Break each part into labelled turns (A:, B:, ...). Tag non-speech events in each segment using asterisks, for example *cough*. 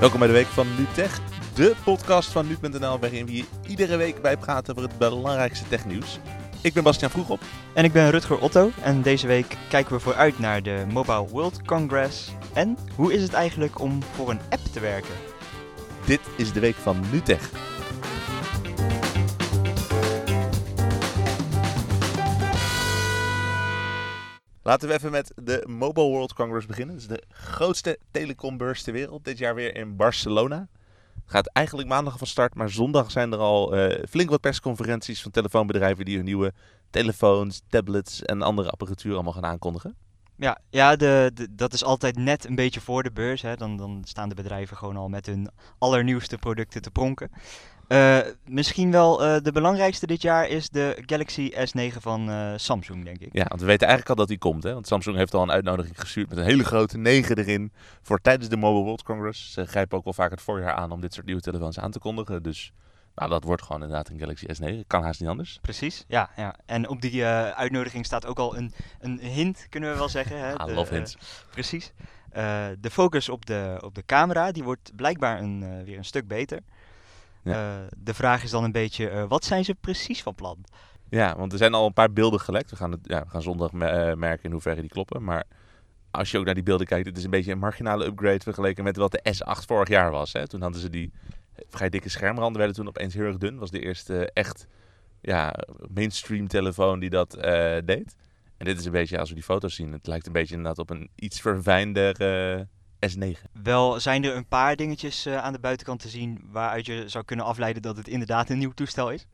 A: Welkom bij de week van NuTech, de podcast van nu.nl waarin we hier iedere week bij praten over het belangrijkste technieuws. Ik ben Bastiaan Vroegop.
B: En ik ben Rutger Otto en deze week kijken we vooruit naar de Mobile World Congress. En hoe is het eigenlijk om voor een app te werken?
A: Dit is de week van NuTech. Laten we even met de Mobile World Congress beginnen. Het is de grootste telecombeurs ter wereld. Dit jaar weer in Barcelona. Het gaat eigenlijk maandag van start, maar zondag zijn er al eh, flink wat persconferenties van telefoonbedrijven die hun nieuwe telefoons, tablets en andere apparatuur allemaal gaan aankondigen.
B: Ja, ja de, de- dat is altijd net een beetje voor de beurs. Hè. Dan, dan staan de bedrijven gewoon al met hun allernieuwste producten te pronken. Eh, misschien wel eh, de belangrijkste dit jaar is de Galaxy S9 van eh, Samsung, denk ik.
A: Ja, want we weten eigenlijk al dat die komt. Hè? Want Samsung heeft al een uitnodiging gestuurd met een hele grote 9 erin voor tijdens de Mobile World Congress. Ze grijpen ook wel vaak het voorjaar aan om dit soort nieuwe telefoons aan te kondigen. Dus nou, dat wordt gewoon inderdaad een Galaxy S9. Kan haast niet anders.
B: Precies, ja, ja. En op die eh, uitnodiging staat ook al een, een hint, kunnen we wel zeggen. Hè? *laughs*
A: Ah,
B: De,
A: love
B: eh,
A: hints.
B: Precies. Eh, de focus op de, op de camera, die wordt blijkbaar een, eh, weer een stuk beter.
A: Ja.
B: Eh, de vraag is dan een beetje, eh, wat zijn ze precies van plan?
A: Ja, want er zijn al een paar beelden gelekt. We gaan, het, ja, we gaan zondag me- eh, merken in hoeverre die kloppen. Maar als je ook naar die beelden kijkt, het is een beetje een marginale upgrade vergeleken met wat de S8 vorig jaar was. Hè? Toen hadden ze die vrij dikke schermranden, werden toen opeens heel erg dun. was de eerste echt ja, mainstream telefoon die dat eh, deed. En dit is een beetje, als we die foto's zien, het lijkt een beetje inderdaad op een iets verfijnder eh, S9.
B: Wel zijn er een paar dingetjes eh, aan de buitenkant te zien waaruit je zou kunnen afleiden dat het inderdaad een nieuw toestel is.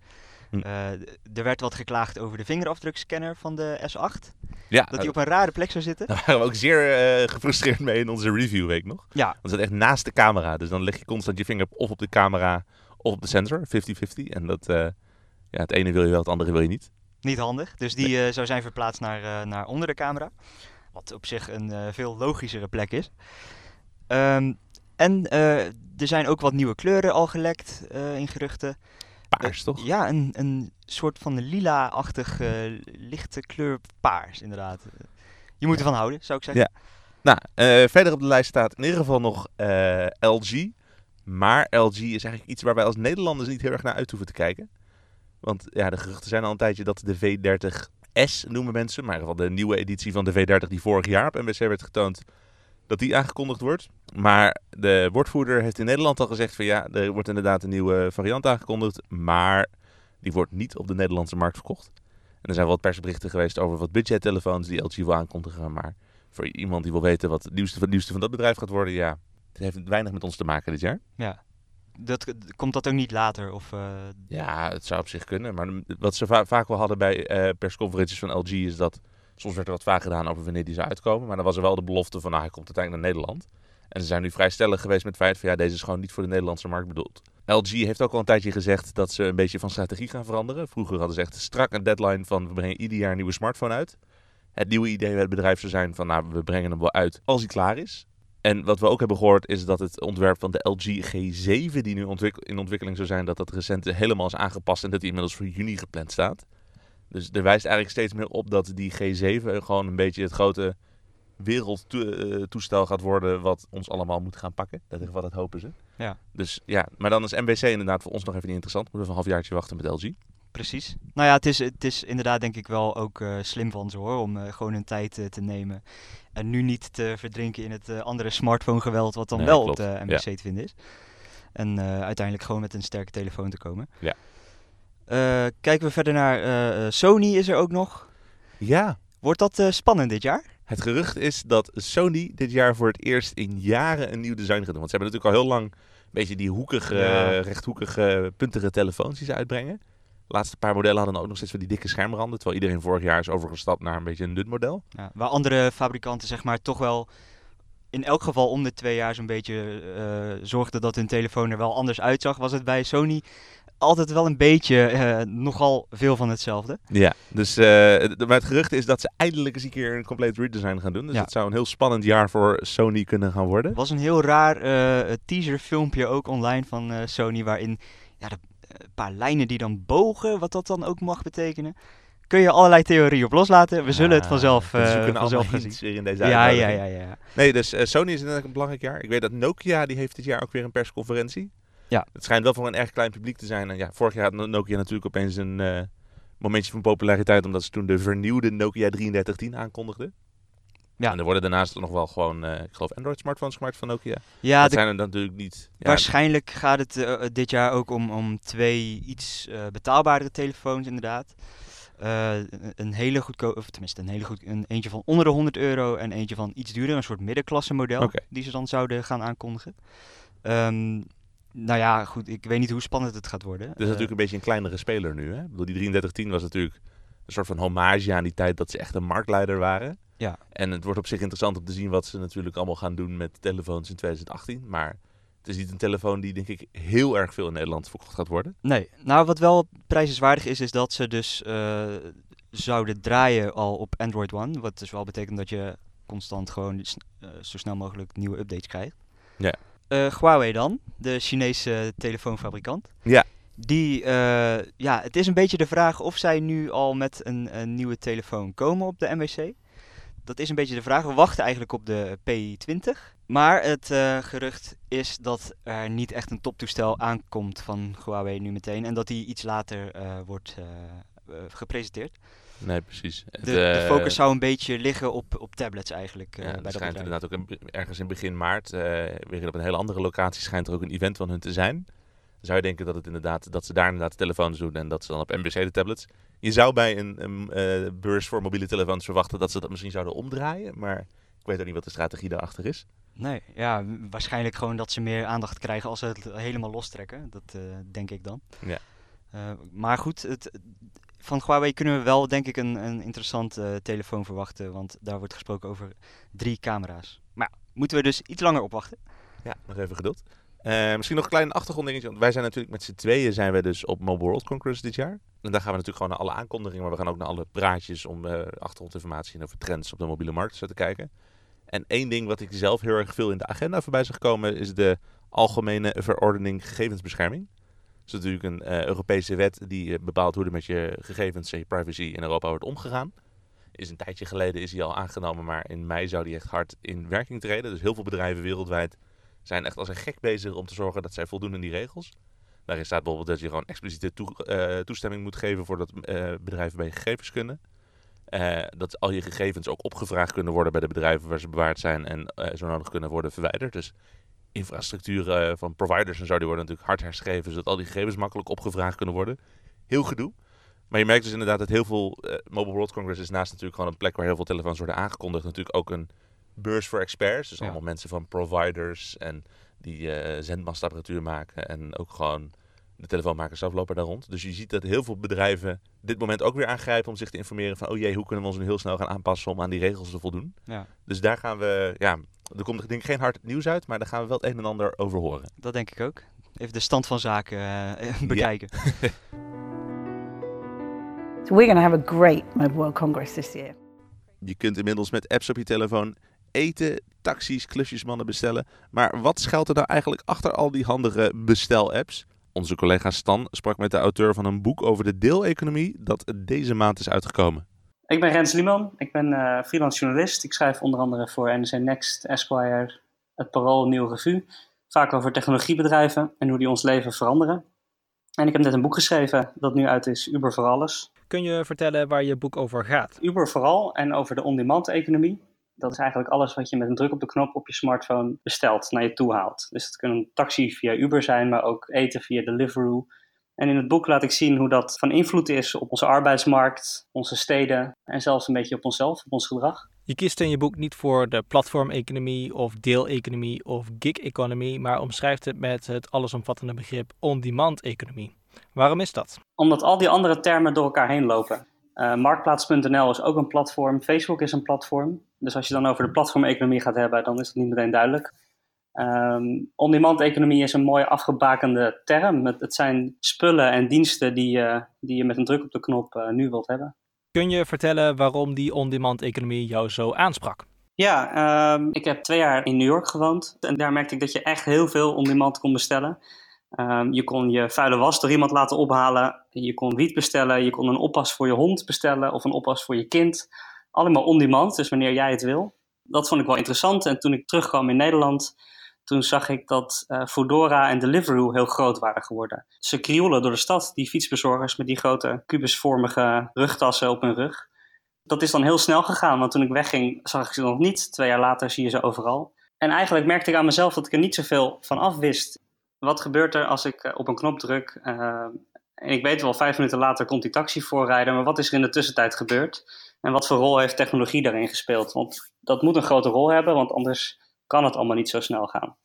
A: Hm.
B: Eh, er werd wat geklaagd over de vingerafdrukscanner van de S8.
A: Ja,
B: Dat die op een rare plek zou zitten.
A: daar waren we ook zeer eh, gefrustreerd mee in onze reviewweek nog.
B: Ja,
A: Want het zit echt naast de camera. Dus dan leg je constant je vinger of op de camera of op de sensor. 50-50. En dat, eh, ja, het ene wil je wel, het andere wil je niet.
B: Niet handig. Dus die eh, zou zijn verplaatst naar, eh, naar onder de camera. Wat op zich een eh, veel logischere plek is. Ehm, en eh, er zijn ook wat nieuwe kleuren al gelekt eh, in geruchten.
A: Paars, toch?
B: Ja, een, een soort van lila-achtig eh, lichte kleur paars, inderdaad. Je moet ervan houden, zou ik zeggen.
A: Nou, eh, verder op de lijst staat in ieder geval nog eh, LG. Maar LG is eigenlijk iets waar wij als Nederlanders niet heel erg naar uit hoeven te kijken. Want ja, de geruchten zijn al een tijdje dat de V30S noemen mensen. Maar in ieder geval de nieuwe editie van de V30 die vorig jaar op NBC werd getoond. Dat die aangekondigd wordt. Maar de woordvoerder heeft in Nederland al gezegd van ja, er wordt inderdaad een nieuwe variant aangekondigd. Maar die wordt niet op de Nederlandse markt verkocht. En er zijn wat persberichten geweest over wat budgettelefoons die LG wil aankondigen. Maar voor iemand die wil weten wat het nieuwste, het nieuwste van dat bedrijf gaat worden, ja, het heeft weinig met ons te maken dit jaar.
B: Ja. Dat, komt dat ook niet later? Of, eh,
A: Ja, het zou op zich kunnen. Maar wat ze va- vaak wel hadden bij eh, persconferenties van LG is dat soms werd er wat vaag gedaan over wanneer die zou uitkomen. Maar dan was er wel de belofte van, nou, hij komt uiteindelijk naar Nederland. En ze zijn nu vrij stellig geweest met het feit van, ja, deze is gewoon niet voor de Nederlandse markt bedoeld. LG heeft ook al een tijdje gezegd dat ze een beetje van strategie gaan veranderen. Vroeger hadden ze echt strak een deadline van, we brengen ieder jaar een nieuwe smartphone uit. Het nieuwe idee bij het bedrijf zou zijn van, nou, we brengen hem wel uit als hij klaar is. En wat we ook hebben gehoord is dat het ontwerp van de LG G7, die nu in ontwikkeling zou zijn, dat dat recent helemaal is aangepast en dat die inmiddels voor juni gepland staat. Dus er wijst eigenlijk steeds meer op dat die G7 gewoon een beetje het grote wereldtoestel gaat worden wat ons allemaal moet gaan pakken. Dat is wat dat hopen ze.
B: Ja.
A: Dus ja, maar dan is MBC inderdaad voor ons nog even niet interessant. Moeten we een halfjaartje wachten met LG.
B: Precies. Nou ja, het is, het is inderdaad denk ik wel ook eh, slim van ze hoor, om eh, gewoon hun tijd eh, te nemen. En nu niet te verdrinken in het eh, andere smartphone geweld wat dan
A: Nee,
B: wel
A: klopt.
B: op de MBC te vinden is. En eh, uiteindelijk gewoon met een sterke telefoon te komen.
A: Ja.
B: Eh, kijken we verder naar eh, eh, Sony is er ook nog.
A: Ja.
B: Wordt dat spannend dit jaar?
A: Het gerucht is dat Sony dit jaar voor het eerst in jaren een nieuw design gaat doen. Want ze hebben natuurlijk al heel lang een beetje die hoekige,
B: Ja.
A: rechthoekige, puntige telefoons die ze uitbrengen. De laatste paar modellen hadden ook nog steeds van die dikke schermranden. Terwijl iedereen vorig jaar is overgestapt naar een beetje een dun model.
B: Ja, waar andere fabrikanten zeg maar toch wel in elk geval om de twee jaar zo'n beetje zorgden dat hun telefoon er wel anders uitzag, was het bij Sony altijd wel een beetje eh, nogal veel van hetzelfde.
A: Ja, dus het- maar het gerucht is dat ze eindelijk eens een keer een compleet redesign gaan doen. Dus
B: Ja.
A: het zou een heel spannend jaar voor Sony kunnen gaan worden.
B: Er was een heel raar eh teaser filmpje ook online van Sony waarin ja, de, een paar lijnen die dan bogen, wat dat dan ook mag betekenen. kun je allerlei theorieën op loslaten. We zullen het
A: Ah,
B: vanzelf, uh, vanzelf gaan zien.
A: hints weer in deze
B: Ja, ja, ja, ja.
A: Nee, dus Sony is inderdaad een belangrijk jaar. Ik weet dat Nokia, die heeft dit jaar ook weer een persconferentie.
B: Ja.
A: Het schijnt wel voor een erg klein publiek te zijn. En ja, vorig jaar had No- Nokia natuurlijk opeens een eh, momentje van populariteit, omdat ze toen de vernieuwde Nokia 3310 aankondigden.
B: Ja.
A: En er worden daarnaast nog wel gewoon, eh, ik geloof, Android-smartphones gemaakt van Nokia.
B: Ja,
A: dat
B: de-
A: zijn er natuurlijk niet. Ja,
B: waarschijnlijk gaat het eh, dit jaar ook om, om twee iets eh, betaalbaardere telefoons, inderdaad. Een- hele goedkoop, of tenminste een hele goed, een eentje van onder de 100 euro en eentje van iets duurder, een soort middenklasse model, die ze dan zouden gaan aankondigen. Ehm, nou ja, goed, ik weet niet hoe spannend het gaat worden.
A: Het is natuurlijk een beetje een kleinere speler nu. Hè? Ik bedoel, die 3310 was natuurlijk een soort van hommage aan die tijd dat ze echt een marktleider waren.
B: Ja.
A: En het wordt op zich interessant om te zien wat ze natuurlijk allemaal gaan doen met telefoons in 2018. Maar het is niet een telefoon die denk ik heel erg veel in Nederland verkocht gaat worden.
B: Nee, nou wat wel prijzenswaardig is, is dat ze dus eh, zouden draaien al op Android One. Wat dus wel betekent dat je constant gewoon eh, zo snel mogelijk nieuwe updates krijgt.
A: Ja.
B: Eh, Huawei dan, de Chinese telefoonfabrikant.
A: Ja.
B: Die, eh, ja, het is een beetje de vraag of zij nu al met een, een nieuwe telefoon komen op de MWC. Dat is een beetje de vraag. We wachten eigenlijk op de P20. Maar het eh, gerucht is dat er niet echt een toptoestel aankomt van Huawei nu meteen. En dat die iets later wordt gepresenteerd.
A: Nee, precies.
B: De, de
A: eh,
B: focus zou een beetje liggen op, op tablets eigenlijk. eh,
A: ja,
B: bij
A: er
B: dat
A: schijnt
B: bedrijf.
A: inderdaad ook ergens in begin maart, eh, weer op een hele andere locatie, schijnt er ook een event van hun te zijn. Dan zou je denken dat, het inderdaad, dat ze daar inderdaad de telefoons doen en dat ze dan op MBC de tablets. Je zou bij een, een eh, beurs voor mobiele telefoons verwachten dat ze dat misschien zouden omdraaien, maar ik weet ook niet wat de strategie daarachter is.
B: Nee, ja, waarschijnlijk gewoon dat ze meer aandacht krijgen als ze het helemaal lostrekken. Dat eh, denk ik dan.
A: Ja.
B: Eh, maar goed, het, van Huawei kunnen we wel denk ik een, een interessant eh, telefoon verwachten. Want daar wordt gesproken over drie camera's. Maar moeten we dus iets langer opwachten.
A: Ja, nog even geduld. Eh, misschien nog een klein achtergronddingetje. Want wij zijn natuurlijk met z'n tweeën zijn we dus op Mobile World Congress dit jaar. En daar gaan we natuurlijk gewoon naar alle aankondigingen. Maar we gaan ook naar alle praatjes om eh, achtergrondinformatie en over trends op de mobiele markt te kijken. En één ding wat ik zelf heel erg veel in de agenda voorbij zag komen is de Algemene Verordening Gegevensbescherming. Is natuurlijk een eh, Europese wet die eh, bepaalt hoe er met je gegevens en je privacy in Europa wordt omgegaan. Is een tijdje geleden is die al aangenomen, maar in mei zou die echt hard in werking treden. Dus heel veel bedrijven wereldwijd zijn echt als een gek bezig om te zorgen dat zij voldoen aan die regels. Daarin staat bijvoorbeeld dat je gewoon expliciete eh, toestemming moet geven voordat bedrijven bij je gegevens kunnen. Dat al je gegevens ook opgevraagd kunnen worden bij de bedrijven waar ze bewaard zijn en zo nodig kunnen worden verwijderd. Dus infrastructuur eh, van providers en zo, die worden natuurlijk hard herschreven, zodat al die gegevens makkelijk opgevraagd kunnen worden. Heel gedoe. Maar je merkt dus inderdaad dat heel veel eh, Mobile World Congress is naast natuurlijk gewoon een plek waar heel veel telefoons worden aangekondigd, natuurlijk ook een beurs voor experts. Dus
B: Ja.
A: allemaal mensen van providers en die eh, zendmastapparatuur maken en ook gewoon de telefoonmakers zelf lopen daar rond. Dus je ziet dat heel veel bedrijven dit moment ook weer aangrijpen om zich te informeren van, oh jee, hoe kunnen we ons nu heel snel gaan aanpassen om aan die regels te voldoen.
B: Ja,
A: Dus daar gaan we, ja, er komt denk ik geen hard nieuws uit, maar daar gaan we wel het een en ander over horen.
B: dat denk ik ook. Even de stand van zaken eh, *laughs* bekijken. *laughs*
C: So we're going to have a great Mobile World Congress this year.
A: Je kunt inmiddels met apps op je telefoon eten, taxis, klusjesmannen bestellen. Maar wat schuilt er nou eigenlijk achter al die handige bestel-apps? Onze collega Stan sprak met de auteur van een boek over de deeleconomie dat deze maand is uitgekomen.
D: Ik ben Rens Lieman, ik ben eh, freelance journalist. Ik schrijf onder andere voor NRC Next, Esquire, Het Parool, Nieuwe Revue. Vaak over technologiebedrijven en hoe die ons leven veranderen. En ik heb net een boek geschreven dat nu uit is, Uber voor alles.
E: Kun je vertellen waar je boek over gaat?
D: Uber vooral en over de on-demand economie. Dat is eigenlijk alles wat je met een druk op de knop op je smartphone bestelt, naar je toe haalt. Dus het kan een taxi via Uber zijn, maar ook eten via Deliveroo. En in het boek laat ik zien hoe dat van invloed is op onze arbeidsmarkt, onze steden en zelfs een beetje op onszelf, op ons gedrag.
E: Je kiest in je boek niet voor de platformeconomie of deeleconomie of gig-economie, maar omschrijft het met het allesomvattende begrip on-demand economie. Waarom is dat?
D: Omdat al die andere termen door elkaar heen lopen. Eh, Marktplaats.nl is ook een platform, Facebook is een platform. Dus als je dan over de platformeconomie gaat hebben, dan is het niet meteen duidelijk. Ehm, on-demand economie is een mooi afgebakende term. Het, zijn spullen en diensten die, je die je met een druk op de knop eh, nu wilt hebben.
E: Kun je vertellen waarom die on-demand economie jou zo aansprak?
D: Ja, ehm, ik heb twee jaar in New York gewoond. En daar merkte ik dat je echt heel veel on-demand kon bestellen. Ehm, je kon je vuile was door iemand laten ophalen. Je kon wiet bestellen. Je kon een oppas voor je hond bestellen of een oppas voor je kind. Allemaal on-demand, dus wanneer jij het wil. Dat vond ik wel interessant. En toen ik terugkwam in Nederland, toen zag ik dat uh, Foodora en Deliveroo heel groot waren geworden. Ze krioelen door de stad, die fietsbezorgers met die grote kubusvormige rugtassen op hun rug. Dat is dan heel snel gegaan, want toen ik wegging zag ik ze nog niet. Twee jaar later zie je ze overal. En eigenlijk merkte ik aan mezelf dat ik er niet zoveel van af wist. Wat gebeurt er als ik eh, op een knop druk uh, en ik weet wel, vijf minuten later komt die taxi voorrijden, maar wat is er in de tussentijd gebeurd? En wat voor rol heeft technologie daarin gespeeld? Want dat moet een grote rol hebben, want anders kan het allemaal niet zo snel gaan.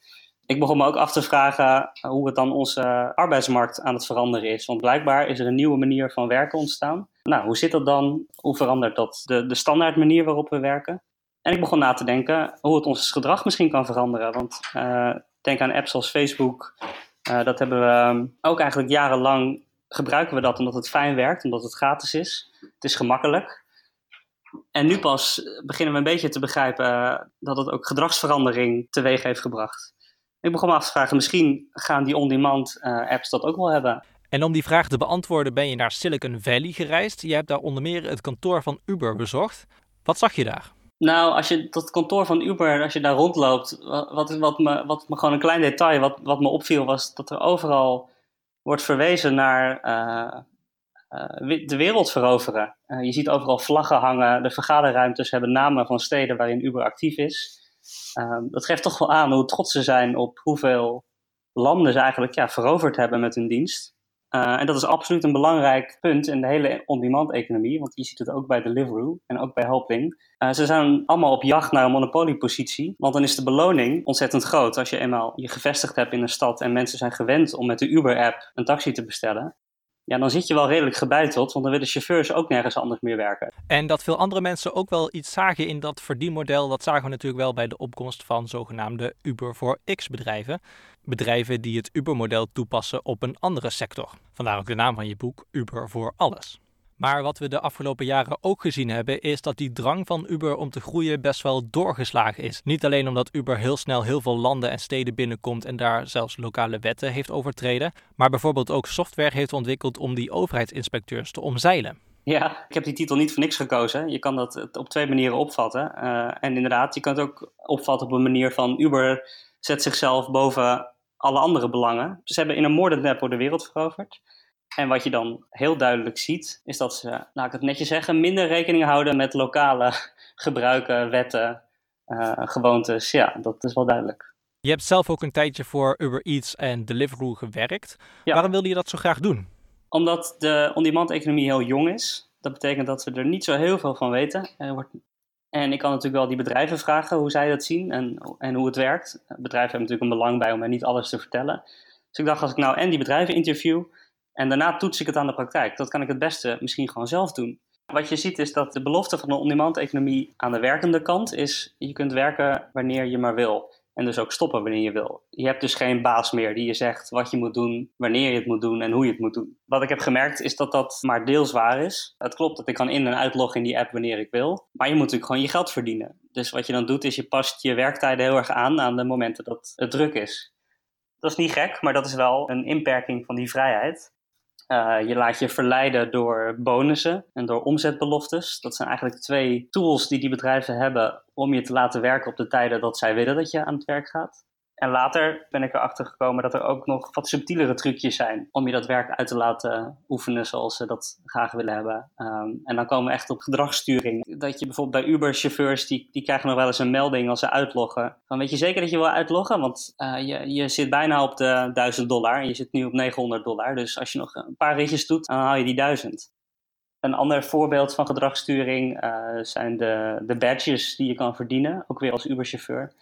D: Ik begon me ook af te vragen hoe het dan onze arbeidsmarkt aan het veranderen is. Want blijkbaar is er een nieuwe manier van werken ontstaan. Nou, hoe zit dat dan? Hoe verandert dat de, de standaard manier waarop we werken? En ik begon na te denken hoe het ons gedrag misschien kan veranderen. Want uh, denk aan apps als Facebook. Uh, dat hebben we ook eigenlijk jarenlang gebruiken we dat omdat het fijn werkt, omdat het gratis is. Het is gemakkelijk. En nu pas beginnen we een beetje te begrijpen uh, dat het ook gedragsverandering teweeg heeft gebracht. Ik begon me af te vragen, misschien gaan die on-demand uh, apps dat ook wel hebben.
E: En om die vraag te beantwoorden ben je naar Silicon Valley gereisd. Je hebt daar onder meer het kantoor van Uber bezocht. Wat zag je daar?
D: Nou, als je dat kantoor van Uber, als je daar rondloopt, wat, wat, me, wat me gewoon een klein detail, wat, wat me opviel, was dat er overal wordt verwezen naar uh, de wereld veroveren. Uh, je ziet overal vlaggen hangen, de vergaderruimtes hebben namen van steden waarin Uber actief is. Ehm, dat geeft toch wel aan hoe trots ze zijn op hoeveel landen ze eigenlijk ja, veroverd hebben met hun dienst. Uh, en dat is absoluut een belangrijk punt in de hele on-demand economie, want je ziet het ook bij Deliveroo en ook bij Helpling. Ze zijn allemaal op jacht naar een monopoliepositie, want dan is de beloning ontzettend groot. Als je eenmaal je gevestigd hebt in een stad en mensen zijn gewend om met de Uber-app een taxi te bestellen, ja, dan zit je wel redelijk gebeiteld, want dan willen chauffeurs ook nergens anders meer werken.
E: En dat veel andere mensen ook wel iets zagen in dat verdienmodel, dat zagen we natuurlijk wel bij de opkomst van zogenaamde Uber voor X bedrijven. Bedrijven die het Uber-model toepassen op een andere sector. Vandaar ook de naam van je boek, Uber voor Alles. Maar wat we de afgelopen jaren ook gezien hebben, is dat die drang van Uber om te groeien best wel doorgeslagen is. Niet alleen omdat Uber heel snel heel veel landen en steden binnenkomt en daar zelfs lokale wetten heeft overtreden, maar bijvoorbeeld ook software heeft ontwikkeld om die overheidsinspecteurs te omzeilen.
D: Ja, ik heb die titel niet voor niks gekozen. Je kan dat op twee manieren opvatten. Uh, en inderdaad, je kan het ook opvatten op een manier van Uber zet zichzelf boven alle andere belangen. Ze hebben in een moordend tempo de wereld veroverd. En wat je dan heel duidelijk ziet, is dat ze, laat ik het netjes zeggen, minder rekening houden met lokale *laughs* gebruiken, wetten, uh, gewoontes. Ja, dat is wel duidelijk.
E: Je hebt zelf ook een tijdje voor Uber Eats en Deliveroo gewerkt. Ja. Waarom wilde je dat zo graag doen?
D: Omdat de on-demand economie heel jong is. Dat betekent dat we er niet zo heel veel van weten. Er wordt en ik kan natuurlijk wel die bedrijven vragen hoe zij dat zien en, en hoe het werkt. Bedrijven hebben natuurlijk een belang bij om mij niet alles te vertellen. Dus ik dacht, als ik nou en die bedrijven interview en daarna toets ik het aan de praktijk, dat kan ik het beste misschien gewoon zelf doen. Wat je ziet is dat de belofte van een on-demand economie aan de werkende kant is, je kunt werken wanneer je maar wil. En dus ook stoppen wanneer je wil. Je hebt dus geen baas meer die je zegt wat je moet doen, wanneer je het moet doen en hoe je het moet doen. Wat ik heb gemerkt is dat dat maar deels waar is. Het klopt dat ik kan in- en uitloggen in die app wanneer ik wil. Maar je moet natuurlijk gewoon je geld verdienen. Dus wat je dan doet is je past je werktijden heel erg aan aan de momenten dat het druk is. Dat is niet gek, maar dat is wel een inperking van die vrijheid. Uh, je laat je verleiden door bonussen en door omzetbeloftes. Dat zijn eigenlijk twee tools die die bedrijven hebben om je te laten werken op de tijden dat zij willen dat je aan het werk gaat. En later ben ik erachter gekomen dat er ook nog wat subtielere trucjes zijn om je dat werk uit te laten oefenen zoals ze dat graag willen hebben. Um, en dan komen we echt op gedragssturing. Dat je bijvoorbeeld bij Uber-chauffeurs, die, die krijgen nog wel eens een melding als ze uitloggen. Van weet je zeker dat je wil uitloggen? Want uh, je, je zit bijna op de 1000 dollar en je zit nu op 900 dollar. Dus als je nog een paar ritjes doet, dan haal je die 1000. Een ander voorbeeld van gedragssturing uh, zijn de, de badges die je kan verdienen, ook weer als Uber-chauffeur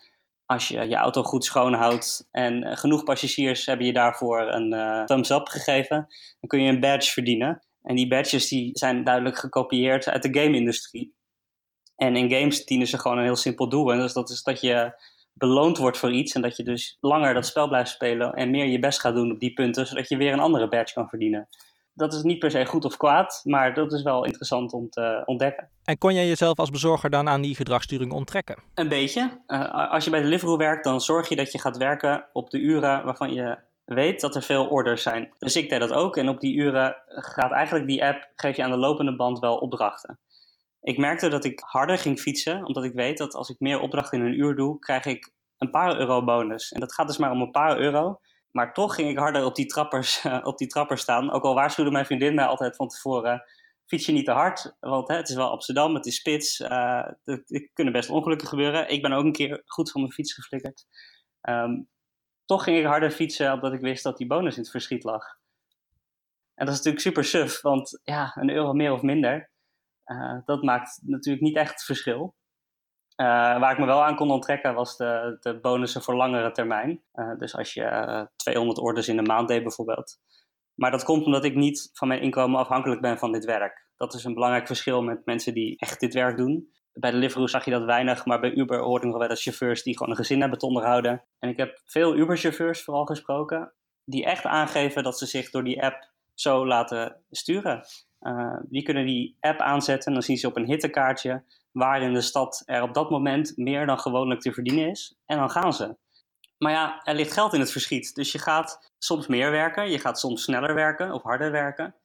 D: als je je auto goed schoonhoudt en uh, genoeg passagiers hebben je daarvoor een uh, thumbs up gegeven, dan kun je een badge verdienen. En die badges die zijn duidelijk gekopieerd uit de game-industrie. En in games dienen ze gewoon een heel simpel doel. En dus dat is dat je beloond wordt voor iets en dat je dus langer dat spel blijft spelen en meer je best gaat doen op die punten, zodat je weer een andere badge kan verdienen dat is niet per se goed of kwaad, maar dat is wel interessant om te ontdekken.
E: En kon jij jezelf als bezorger dan aan die gedragssturing onttrekken?
D: Een beetje. Uh, als je bij Deliveroo werkt, dan zorg je dat je gaat werken op de uren waarvan je weet dat er veel orders zijn. Dus ik deed dat ook. En op die uren gaat eigenlijk die app, geef je aan de lopende band wel opdrachten. Ik merkte dat ik harder ging fietsen, omdat ik weet dat als ik meer opdrachten in een uur doe, krijg ik een paar euro bonus. En dat gaat dus maar om een paar euro. Maar toch ging ik harder op die trappers, *laughs* op die trappers staan. Ook al waarschuwde mijn vriendin mij altijd van tevoren, fiets je niet te hard. Want hè, het is wel Amsterdam, het is spits. Er kunnen best ongelukken gebeuren. Ik ben ook een keer goed van mijn fiets geflikkerd. Um, toch ging ik harder fietsen omdat ik wist dat die bonus in het verschiet lag. En dat is natuurlijk super suf, want ja, een euro meer of minder, uh, dat maakt natuurlijk niet echt verschil. Uh, waar ik me wel aan kon onttrekken was de, de bonussen voor langere termijn. Uh, dus als je 200 orders in de maand deed bijvoorbeeld. Maar dat komt omdat ik niet van mijn inkomen afhankelijk ben van dit werk. Dat is een belangrijk verschil met mensen die echt dit werk doen bij de Deliveroo zag je dat weinig, maar bij Uber hoorde ik wel dat chauffeurs die gewoon een gezin hebben te onderhouden. En ik heb veel Uber-chauffeurs vooral gesproken, die echt aangeven dat ze zich door die app zo laten sturen. Die kunnen die app aanzetten en dan zien ze op een hittekaartje waar in de stad er op dat moment meer dan gewoonlijk te verdienen is. En dan gaan ze. Maar ja, er ligt geld in het verschiet. Dus je gaat soms meer werken, je gaat soms sneller werken of harder werken.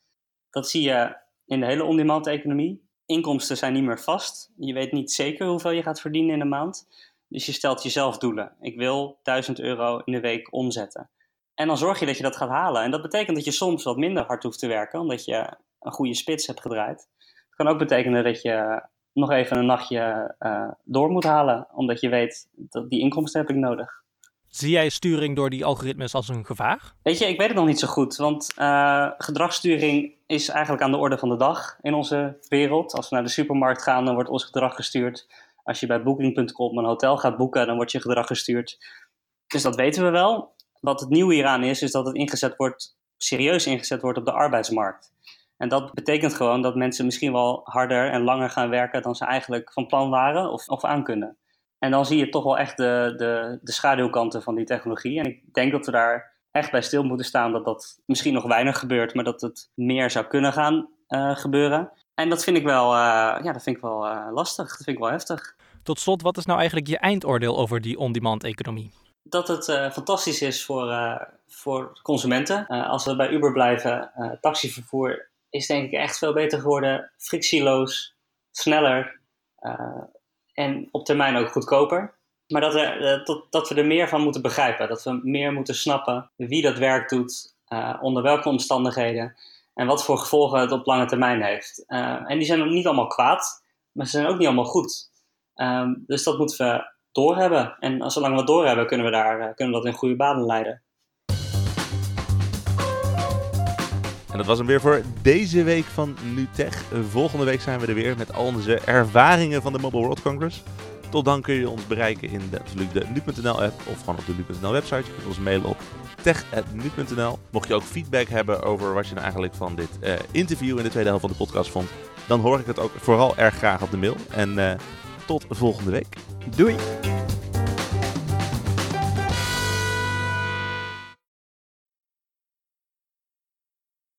D: Dat zie je in de hele on-demand economie inkomsten zijn niet meer vast. Je weet niet zeker hoeveel je gaat verdienen in de maand. Dus je stelt jezelf doelen. Ik wil 1000 euro in de week omzetten. En dan zorg je dat je dat gaat halen. En dat betekent dat je soms wat minder hard hoeft te werken, omdat je een goede spits hebt gedraaid. Het kan ook betekenen dat je nog even een nachtje uh, door moet halen, omdat je weet dat die inkomsten heb ik nodig.
E: Zie jij sturing door die algoritmes als een gevaar?
D: Weet je, ik weet het nog niet zo goed. Want uh, gedragssturing is eigenlijk aan de orde van de dag in onze wereld. Als we naar de supermarkt gaan, dan wordt ons gedrag gestuurd. Als je bij Booking.com een hotel gaat boeken, dan wordt je gedrag gestuurd. Dus dat weten we wel. Wat het nieuwe hieraan is, is dat het ingezet wordt, serieus ingezet wordt op de arbeidsmarkt. En dat betekent gewoon dat mensen misschien wel harder en langer gaan werken dan ze eigenlijk van plan waren of, of aan kunnen. En dan zie je toch wel echt de, de, de schaduwkanten van die technologie. En ik denk dat we daar echt bij stil moeten staan dat dat misschien nog weinig gebeurt, maar dat het meer zou kunnen gaan uh, gebeuren. En dat vind ik wel, uh, ja, dat vind ik wel uh, lastig. Dat vind ik wel heftig.
E: Tot slot, wat is nou eigenlijk je eindoordeel over die on-demand economie?
D: Dat het fantastisch is voor, voor consumenten. als we bij Uber blijven, taxivervoer is denk ik echt veel beter geworden. Frictieloos, sneller en op termijn ook goedkoper. Maar dat we, eh, dat we er meer van moeten begrijpen. Dat we meer moeten snappen wie dat werk doet, uh, onder welke omstandigheden en wat voor gevolgen het op lange termijn heeft. En die zijn ook niet allemaal kwaad, maar ze zijn ook niet allemaal goed. Um, dus dat moeten we doorhebben. En zolang we het doorhebben, kunnen we, daar, kunnen we dat in goede banen leiden.
A: En dat was hem weer voor deze week van NuTech. Volgende week zijn we er weer met al onze ervaringen van de Mobile World Congress. Tot dan kun je ons bereiken in de, de nu.nl app of gewoon op de nu.nl website. Je kunt ons mailen op tech.nu.nl. Mocht je ook feedback hebben over wat je nou eigenlijk van dit uh, interview in de tweede helft van de podcast vond, dan hoor ik het ook vooral erg graag op de mail. En uh, tot volgende week. Doei!